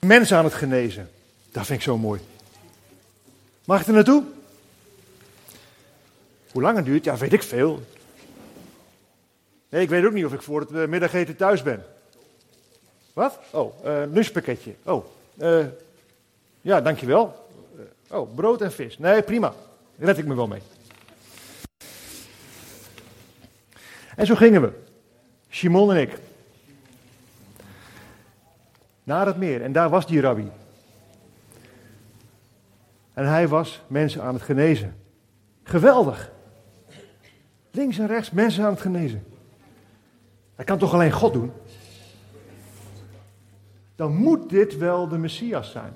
mensen aan het genezen. Dat vind ik zo mooi. Mag ik er naartoe? Hoe lang het duurt? Ja, weet ik veel. Nee, ik weet ook niet of ik voor het eh, middageten thuis ben. Wat? Oh, uh, lunchpakketje. Oh, uh, ja, dankjewel. Oh, brood en vis. Nee, prima. Red ik me wel mee. En zo gingen we. Simon en ik. Naar het meer. En daar was die rabbi. En hij was mensen aan het genezen. Geweldig. Links en rechts mensen aan het genezen. Dat kan toch alleen God doen? Dan moet dit wel de Messias zijn.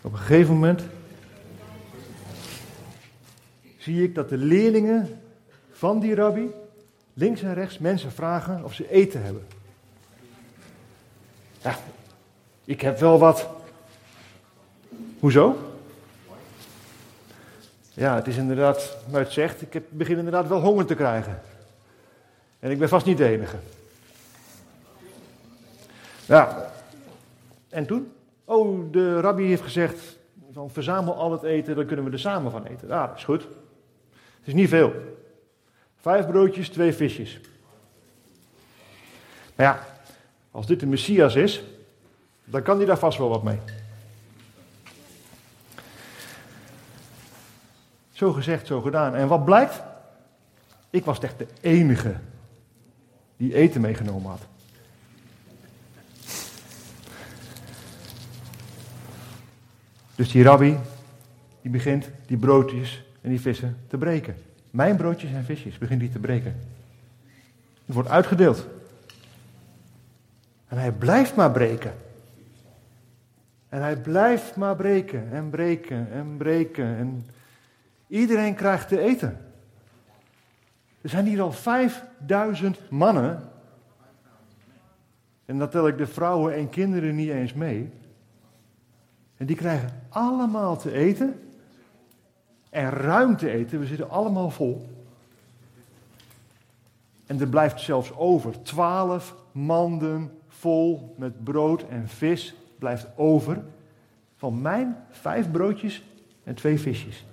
Op een gegeven moment zie ik dat de leerlingen van die rabbi links en rechts mensen vragen of ze eten hebben. Ja, ik heb wel wat. Hoezo? Ja, het is inderdaad, maar het zegt, ik begin inderdaad wel honger te krijgen. En ik ben vast niet de enige. Ja, en toen? Oh, de rabbi heeft gezegd, van verzamel al het eten, dan kunnen we er samen van eten. Ja, dat is goed. Het is niet veel. Vijf broodjes, twee visjes. Maar ja, als dit de Messias is, dan kan hij daar vast wel wat mee. Zo gezegd, zo gedaan. En wat blijkt? Ik was echt de enige die eten meegenomen had. Dus die rabbi, die begint die broodjes en die vissen te breken. Mijn broodjes en visjes begint die te breken. Het wordt uitgedeeld. En hij blijft maar breken. En hij blijft maar breken en breken en breken. En iedereen krijgt te eten. Er zijn hier al 5000 mannen. En dat tel ik de vrouwen en kinderen niet eens mee. En die krijgen allemaal te eten. En ruim te eten. We zitten allemaal vol. En er blijft zelfs over. Twaalf manden vol met brood en vis blijft over. Van mijn vijf broodjes en twee visjes.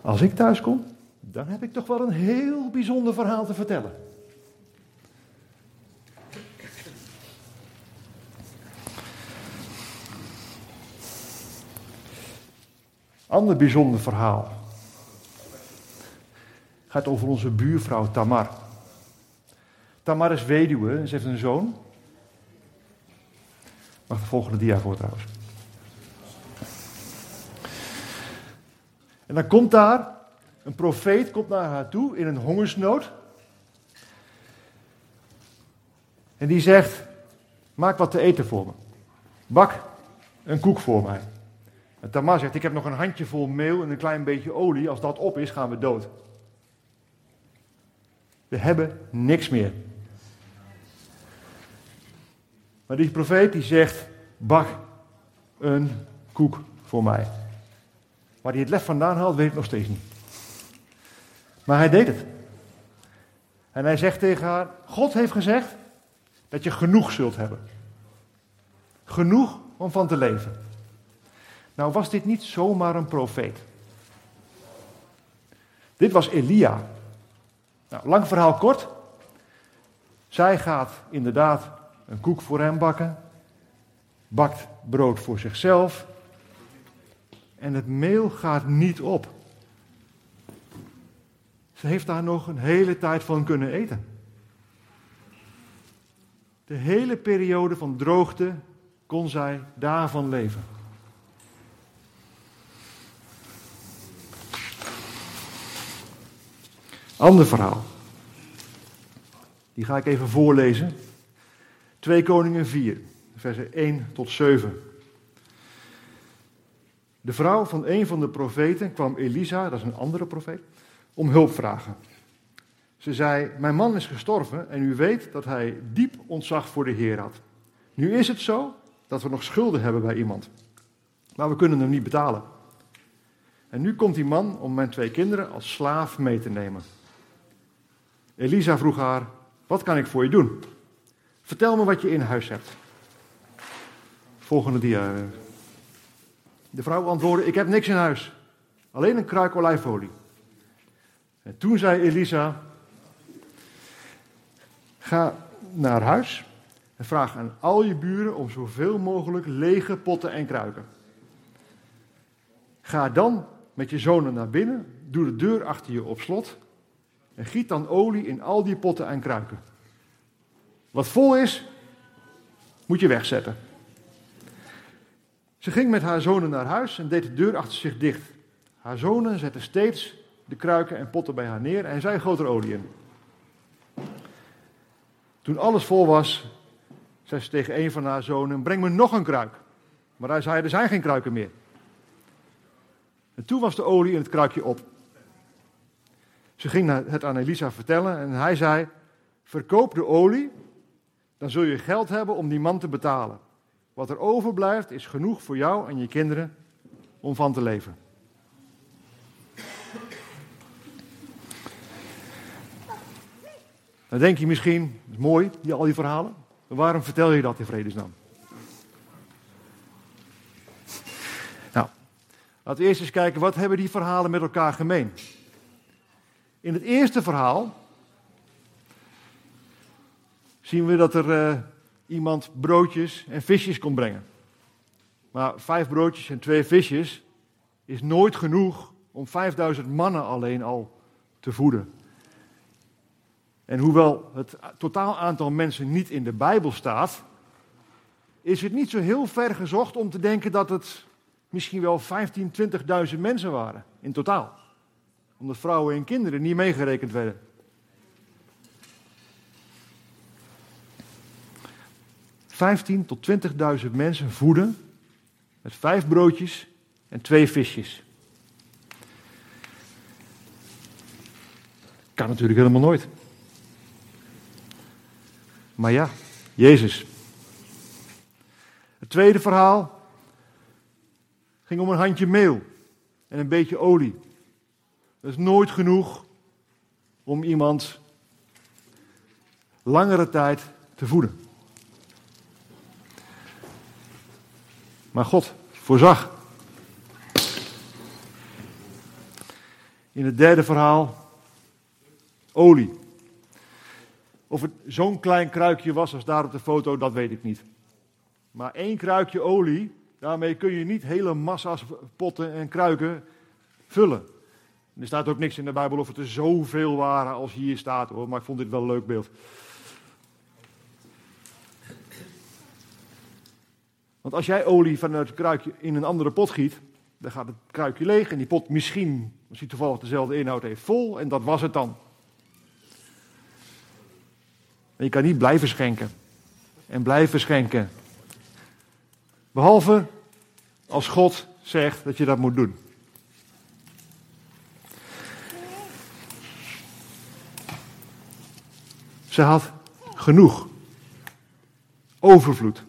Als ik thuis kom, dan heb ik toch wel een heel bijzonder verhaal te vertellen. Ander bijzonder verhaal gaat over onze buurvrouw Tamar. Tamar is weduwe ze heeft een zoon. Mag de volgende dia voor trouwens. En dan komt daar een profeet komt naar haar toe in een hongersnood. En die zegt: Maak wat te eten voor me. Bak een koek voor mij. En Tamar zegt: Ik heb nog een handjevol meel en een klein beetje olie. Als dat op is, gaan we dood. We hebben niks meer. Maar die profeet die zegt: Bak een koek voor mij. Waar hij het lef vandaan haalt, weet ik nog steeds niet. Maar hij deed het. En hij zegt tegen haar: God heeft gezegd dat je genoeg zult hebben. Genoeg om van te leven. Nou was dit niet zomaar een profeet. Dit was Elia. Nou, lang verhaal kort. Zij gaat inderdaad een koek voor hem bakken. Bakt brood voor zichzelf. En het meel gaat niet op. Ze heeft daar nog een hele tijd van kunnen eten. De hele periode van droogte kon zij daarvan leven. Ander verhaal. Die ga ik even voorlezen. 2 Koningen 4, versen 1 tot 7. De vrouw van een van de profeten kwam Elisa, dat is een andere profeet, om hulp vragen. Ze zei: Mijn man is gestorven en u weet dat hij diep ontzag voor de Heer had. Nu is het zo dat we nog schulden hebben bij iemand, maar we kunnen hem niet betalen. En nu komt die man om mijn twee kinderen als slaaf mee te nemen. Elisa vroeg haar: Wat kan ik voor je doen? Vertel me wat je in huis hebt. Volgende dia. De vrouw antwoordde: Ik heb niks in huis, alleen een kruik olijfolie. En toen zei Elisa: Ga naar huis en vraag aan al je buren om zoveel mogelijk lege potten en kruiken. Ga dan met je zonen naar binnen, doe de deur achter je op slot en giet dan olie in al die potten en kruiken. Wat vol is, moet je wegzetten. Ze ging met haar zonen naar huis en deed de deur achter zich dicht. Haar zonen zetten steeds de kruiken en potten bij haar neer en zij goot er olie in. Toen alles vol was, zei ze tegen een van haar zonen: Breng me nog een kruik. Maar hij zei: Er zijn geen kruiken meer. En toen was de olie in het kruikje op. Ze ging het aan Elisa vertellen en hij zei: Verkoop de olie, dan zul je geld hebben om die man te betalen. Wat er overblijft is genoeg voor jou en je kinderen om van te leven. Dan denk je misschien, is mooi, die, al die verhalen. waarom vertel je dat in vredesnaam? Nou, laten we eerst eens kijken, wat hebben die verhalen met elkaar gemeen? In het eerste verhaal zien we dat er uh, iemand broodjes en visjes kon brengen. Maar vijf broodjes en twee visjes is nooit genoeg om 5000 mannen alleen al te voeden. En hoewel het totaal aantal mensen niet in de Bijbel staat, is het niet zo heel ver gezocht om te denken dat het misschien wel 15, 20.000 mensen waren in totaal. Omdat vrouwen en kinderen niet meegerekend werden. Vijftien tot 20.000 mensen voeden met vijf broodjes en twee visjes. Kan natuurlijk helemaal nooit. Maar ja, Jezus. Het tweede verhaal ging om een handje meel en een beetje olie. Dat is nooit genoeg om iemand langere tijd te voeden. Maar God voorzag. In het derde verhaal olie. Of het zo'n klein kruikje was als daar op de foto, dat weet ik niet. Maar één kruikje olie, daarmee kun je niet hele massa's potten en kruiken vullen. Er staat ook niks in de Bijbel of het er zoveel waren als hier staat hoor, maar ik vond dit wel een leuk beeld. Want als jij olie vanuit het kruikje in een andere pot giet, dan gaat het kruikje leeg en die pot misschien, als hij toevallig dezelfde inhoud heeft, vol en dat was het dan. En je kan niet blijven schenken. En blijven schenken. Behalve als God zegt dat je dat moet doen. Ze had genoeg. Overvloed.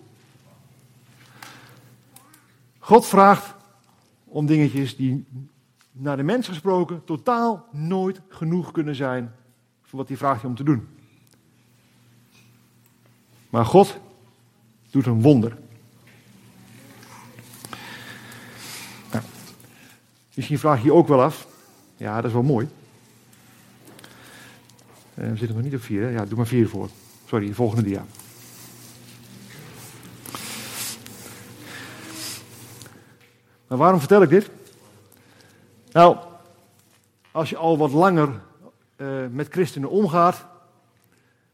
God vraagt om dingetjes die naar de mens gesproken totaal nooit genoeg kunnen zijn voor wat hij vraagt je om te doen. Maar God doet een wonder. Nou, misschien vraag je je ook wel af. Ja, dat is wel mooi. Uh, we zitten nog niet op vier? Ja, doe maar vier voor. Sorry, de volgende dia. Maar waarom vertel ik dit? Nou, als je al wat langer uh, met christenen omgaat,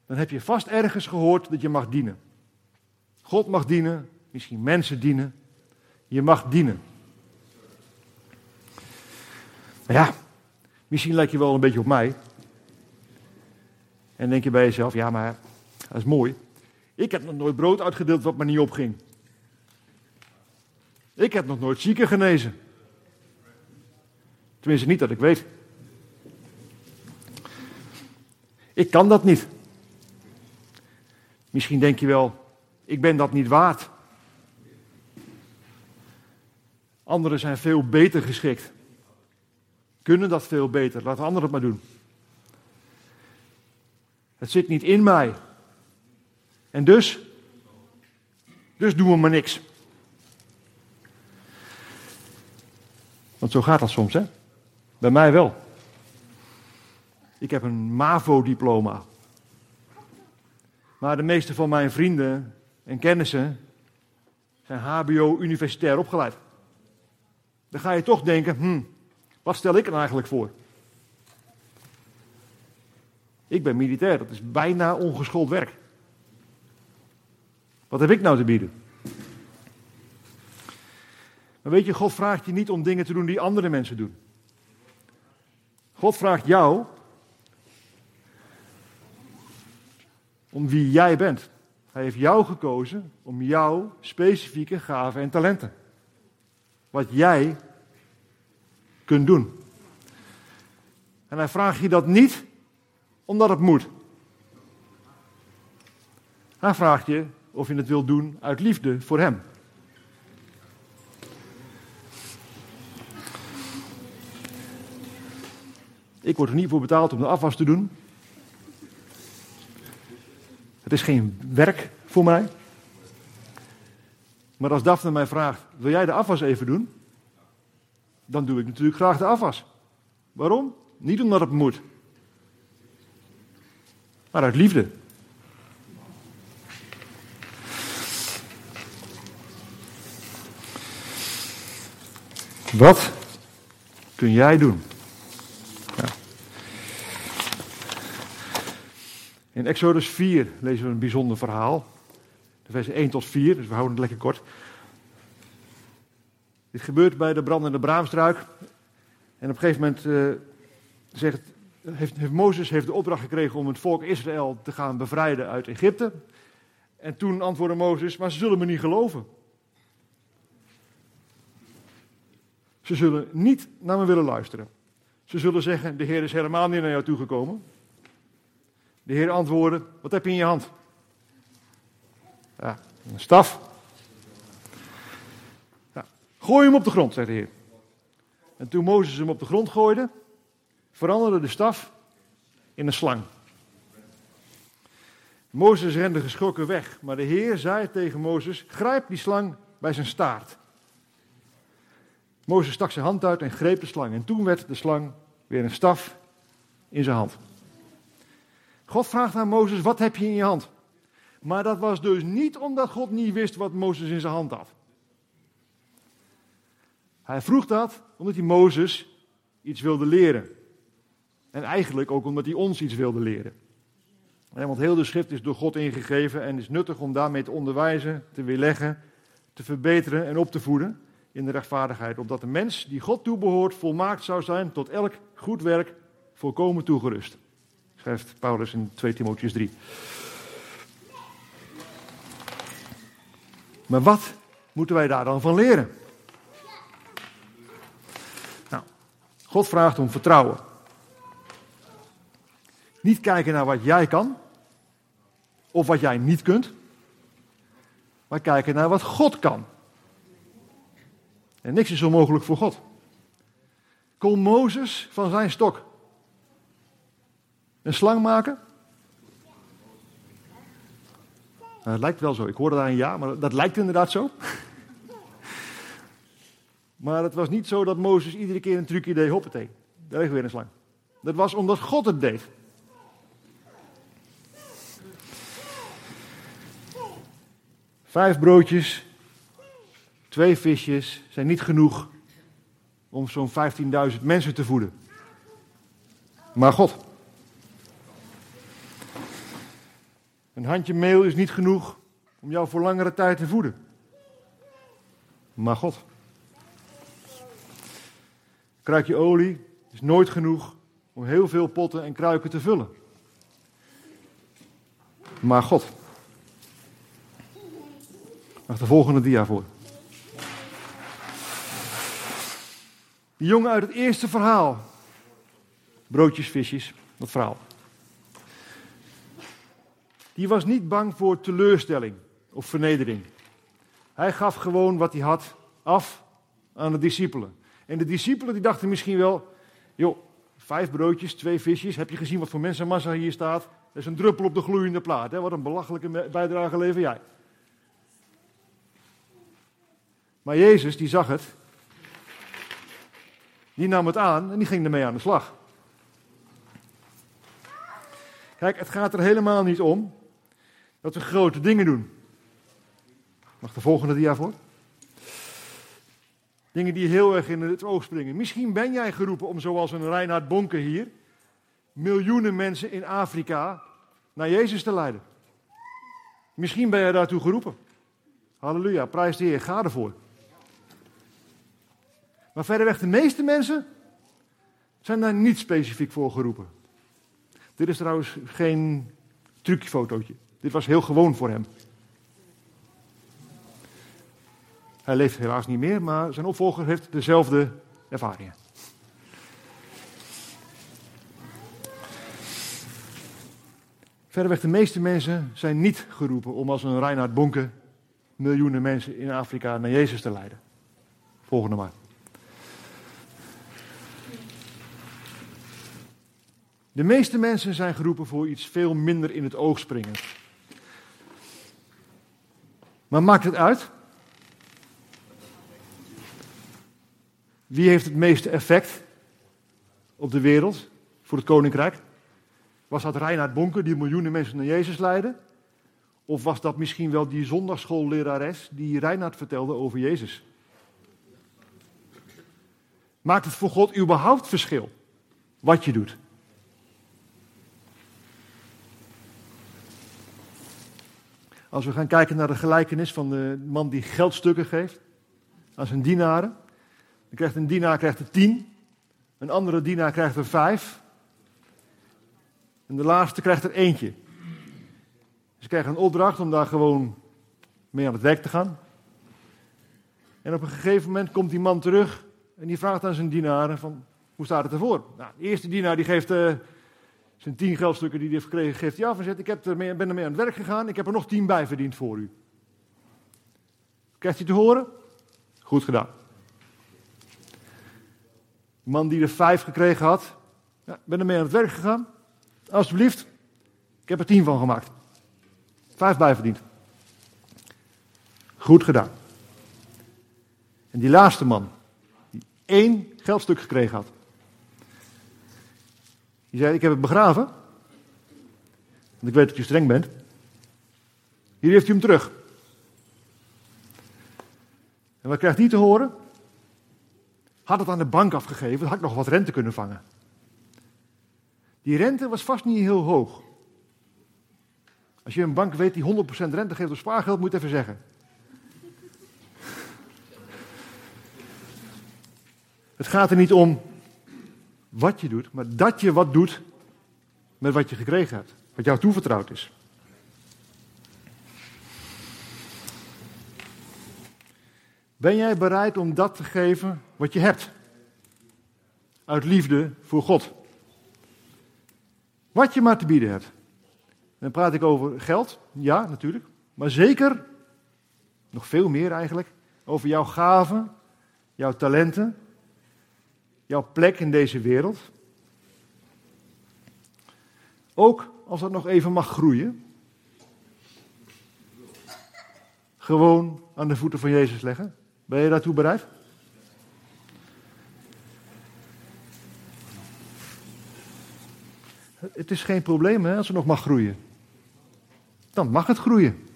dan heb je vast ergens gehoord dat je mag dienen. God mag dienen, misschien mensen dienen. Je mag dienen. Maar ja, misschien lijkt je wel een beetje op mij. En denk je bij jezelf, ja maar dat is mooi. Ik heb nog nooit brood uitgedeeld wat me niet opging. Ik heb nog nooit zieken genezen. Tenminste, niet dat ik weet. Ik kan dat niet. Misschien denk je wel, ik ben dat niet waard. Anderen zijn veel beter geschikt. Kunnen dat veel beter. Laat anderen het maar doen. Het zit niet in mij. En dus, dus doen we maar niks. Want zo gaat dat soms, hè? Bij mij wel. Ik heb een MAVO-diploma. Maar de meeste van mijn vrienden en kennissen zijn HBO-universitair opgeleid. Dan ga je toch denken: hm, wat stel ik er eigenlijk voor? Ik ben militair, dat is bijna ongeschoold werk. Wat heb ik nou te bieden? Maar weet je, God vraagt je niet om dingen te doen die andere mensen doen. God vraagt jou om wie jij bent. Hij heeft jou gekozen om jouw specifieke gaven en talenten. Wat jij kunt doen. En hij vraagt je dat niet omdat het moet. Hij vraagt je of je het wilt doen uit liefde voor hem. Ik word er niet voor betaald om de afwas te doen. Het is geen werk voor mij. Maar als Daphne mij vraagt: wil jij de afwas even doen? Dan doe ik natuurlijk graag de afwas. Waarom? Niet omdat het moet, maar uit liefde. Wat kun jij doen? Ja. In Exodus 4 lezen we een bijzonder verhaal. De versen 1 tot 4, dus we houden het lekker kort. Dit gebeurt bij de brandende braamstruik. En op een gegeven moment uh, zegt, heeft, Mozes heeft de opdracht gekregen om het volk Israël te gaan bevrijden uit Egypte. En toen antwoordde Mozes, maar ze zullen me niet geloven. Ze zullen niet naar me willen luisteren. Ze zullen zeggen, de Heer is helemaal niet naar jou toegekomen. De Heer antwoordde, wat heb je in je hand? Een staf. Ja, gooi hem op de grond, zei de Heer. En toen Mozes hem op de grond gooide, veranderde de staf in een slang. Mozes rende geschrokken weg, maar de Heer zei tegen Mozes: Grijp die slang bij zijn staart. Mozes stak zijn hand uit en greep de slang. En toen werd de slang weer een staf in zijn hand. God vraagt aan Mozes: Wat heb je in je hand? Maar dat was dus niet omdat God niet wist wat Mozes in zijn hand had. Hij vroeg dat omdat hij Mozes iets wilde leren. En eigenlijk ook omdat hij ons iets wilde leren. Want heel de schrift is door God ingegeven en is nuttig om daarmee te onderwijzen, te weerleggen, te verbeteren en op te voeden in de rechtvaardigheid. Opdat de mens die God toebehoort volmaakt zou zijn tot elk goed werk volkomen toegerust. Schrijft Paulus in 2 Timotheus 3. Maar wat moeten wij daar dan van leren? Nou, God vraagt om vertrouwen. Niet kijken naar wat jij kan of wat jij niet kunt, maar kijken naar wat God kan. En niks is onmogelijk voor God. Kon Mozes van zijn stok een slang maken? Nou, het lijkt wel zo. Ik hoorde daar een ja, maar dat lijkt inderdaad zo. maar het was niet zo dat Mozes iedere keer een trucje deed. Hoppatee, daar ligt weer een slang. Dat was omdat God het deed. Vijf broodjes, twee visjes zijn niet genoeg om zo'n 15.000 mensen te voeden. Maar God. Een handje meel is niet genoeg om jou voor langere tijd te voeden. Maar God. Kruikje olie is nooit genoeg om heel veel potten en kruiken te vullen. Maar God. Mag de volgende dia voor. Die jongen uit het eerste verhaal. Broodjes, visjes, dat verhaal. Die was niet bang voor teleurstelling of vernedering. Hij gaf gewoon wat hij had af aan de discipelen. En de discipelen die dachten misschien wel, joh, vijf broodjes, twee visjes, heb je gezien wat voor mensenmassa hier staat? Dat is een druppel op de gloeiende plaat. Hè? Wat een belachelijke bijdrage lever jij. Maar Jezus, die zag het. Die nam het aan en die ging ermee aan de slag. Kijk, het gaat er helemaal niet om dat we grote dingen doen. Mag de volgende dia voor? Dingen die heel erg in het oog springen. Misschien ben jij geroepen om zoals een Reinhard Bonke hier miljoenen mensen in Afrika naar Jezus te leiden. Misschien ben je daartoe geroepen. Halleluja, prijs de Heer, ga ervoor. Maar verderweg, de meeste mensen zijn daar niet specifiek voor geroepen. Dit is trouwens geen trucjefotootje. Dit was heel gewoon voor hem. Hij leeft helaas niet meer, maar zijn opvolger heeft dezelfde ervaringen. Verderweg, de meeste mensen zijn niet geroepen om als een Reinhard Bonke miljoenen mensen in Afrika naar Jezus te leiden. Volgende maar. De meeste mensen zijn geroepen voor iets veel minder in het oog springen. Maar maakt het uit? Wie heeft het meeste effect op de wereld voor het koninkrijk? Was dat Reinhard Bonker die miljoenen mensen naar Jezus leidde? Of was dat misschien wel die zondagsschoollerares die Reinhard vertelde over Jezus? Maakt het voor God überhaupt verschil wat je doet? Als we gaan kijken naar de gelijkenis van de man die geldstukken geeft aan zijn dienaren. Dan krijgt een dienaar krijgt er tien, een andere dienaar krijgt er vijf. En de laatste krijgt er eentje. Ze krijgen een opdracht om daar gewoon mee aan het werk te gaan. En op een gegeven moment komt die man terug en die vraagt aan zijn dienaren van, hoe staat het ervoor? Nou, de eerste dienaar die geeft uh, zijn tien geldstukken die hij heeft gekregen, geeft hij af en zegt, ik heb ermee, ben ermee aan het werk gegaan, ik heb er nog tien bij verdiend voor u. Krijgt hij te horen? Goed gedaan. De man die er vijf gekregen had, ja, ben ermee aan het werk gegaan. Alsjeblieft, ik heb er tien van gemaakt. Vijf bijverdiend. Goed gedaan. En die laatste man, die één geldstuk gekregen had. Die zei, ik heb het begraven. Want ik weet dat je streng bent. Hier heeft u hem terug. En wat krijgt hij te horen? Had het aan de bank afgegeven, had ik nog wat rente kunnen vangen. Die rente was vast niet heel hoog. Als je een bank weet die 100% rente geeft op spaargeld, moet je het even zeggen. Het gaat er niet om wat je doet, maar dat je wat doet met wat je gekregen hebt. Wat jou toevertrouwd is. Ben jij bereid om dat te geven wat je hebt? Uit liefde voor God. Wat je maar te bieden hebt. Dan praat ik over geld, ja natuurlijk. Maar zeker, nog veel meer eigenlijk, over jouw gaven, jouw talenten, jouw plek in deze wereld. Ook als dat nog even mag groeien. Gewoon aan de voeten van Jezus leggen. Ben je daartoe bereid? Het is geen probleem hè, als het nog mag groeien. Dan mag het groeien.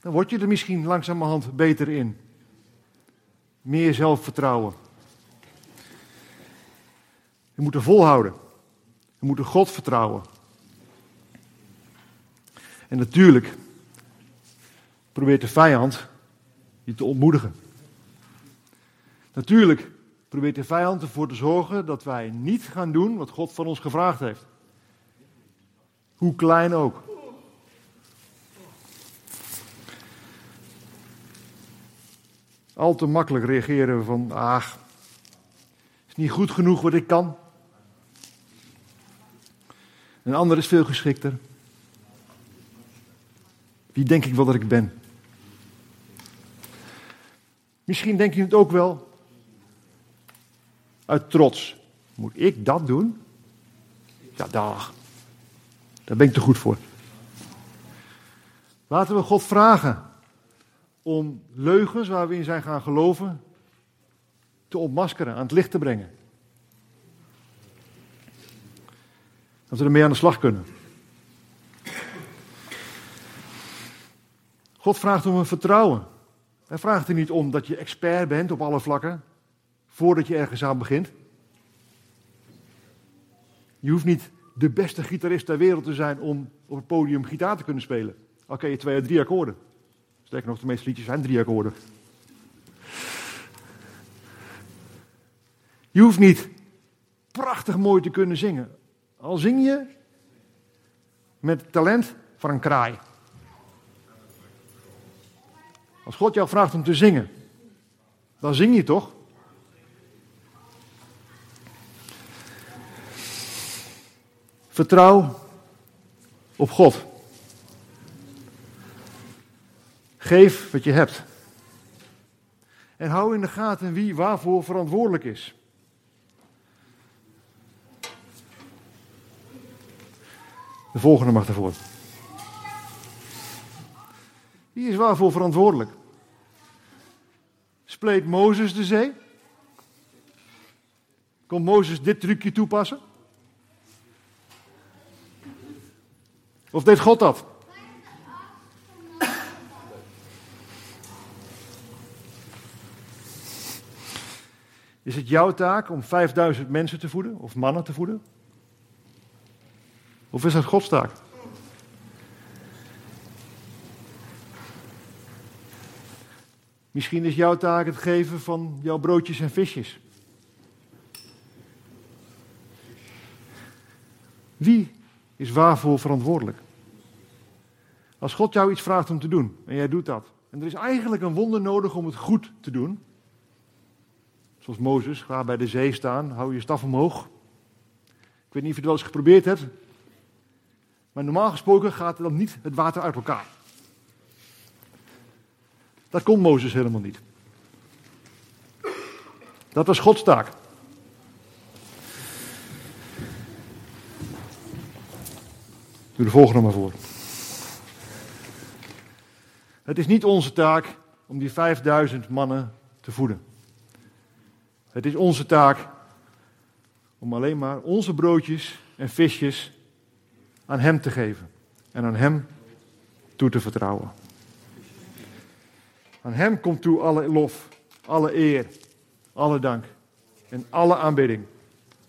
Dan word je er misschien langzamerhand beter in. Meer zelfvertrouwen. We moeten volhouden. We moeten God vertrouwen. En natuurlijk probeert de vijand je te ontmoedigen. Natuurlijk probeert de vijand ervoor te zorgen dat wij niet gaan doen wat God van ons gevraagd heeft. Hoe klein ook. Al te makkelijk reageren we van, ach, is niet goed genoeg wat ik kan. Een ander is veel geschikter. Wie denk ik wel dat ik ben? Misschien denk je het ook wel uit trots. Moet ik dat doen? Ja, dag. Daar ben ik te goed voor. Laten we God vragen om leugens waar we in zijn gaan geloven te ontmaskeren, aan het licht te brengen. Dat we ermee aan de slag kunnen. God vraagt om een vertrouwen. Hij vraagt er niet om dat je expert bent op alle vlakken, voordat je ergens aan begint. Je hoeft niet de beste gitarist ter wereld te zijn om op het podium gitaar te kunnen spelen. Al ken je twee of drie akkoorden. Sterker nog, de meeste liedjes zijn drie akkoorden. Je hoeft niet prachtig mooi te kunnen zingen. Al zing je met talent van een kraai. Als God jou vraagt om te zingen, dan zing je toch? Vertrouw op God. Geef wat je hebt. En hou in de gaten wie waarvoor verantwoordelijk is. De volgende mag ervoor. Wie is waarvoor verantwoordelijk? Spleet Mozes de zee? Kon Mozes dit trucje toepassen? Of deed God dat? Is het jouw taak om 5000 mensen te voeden of mannen te voeden? Of is dat Gods taak? Misschien is jouw taak het geven van jouw broodjes en visjes. Wie is waarvoor verantwoordelijk? Als God jou iets vraagt om te doen en jij doet dat, en er is eigenlijk een wonder nodig om het goed te doen, zoals Mozes, ga bij de zee staan, hou je staf omhoog. Ik weet niet of je het wel eens geprobeerd hebt, maar normaal gesproken gaat dan niet het water uit elkaar. Dat kon Mozes helemaal niet. Dat was Gods taak. Doe de volgende maar voor. Het is niet onze taak om die 5000 mannen te voeden. Het is onze taak om alleen maar onze broodjes en visjes aan Hem te geven en aan Hem toe te vertrouwen. Aan Hem komt toe alle lof, alle eer, alle dank en alle aanbidding.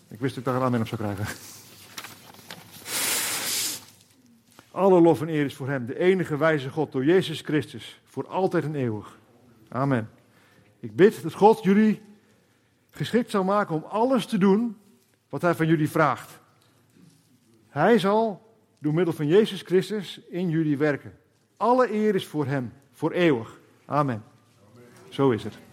Ik wist dat ik daar een aanbidding op zou krijgen. Alle lof en eer is voor Hem, de enige wijze God, door Jezus Christus, voor altijd en eeuwig. Amen. Ik bid dat God jullie geschikt zal maken om alles te doen wat Hij van jullie vraagt. Hij zal door middel van Jezus Christus in jullie werken. Alle eer is voor Hem, voor eeuwig. Amen. Zo is het.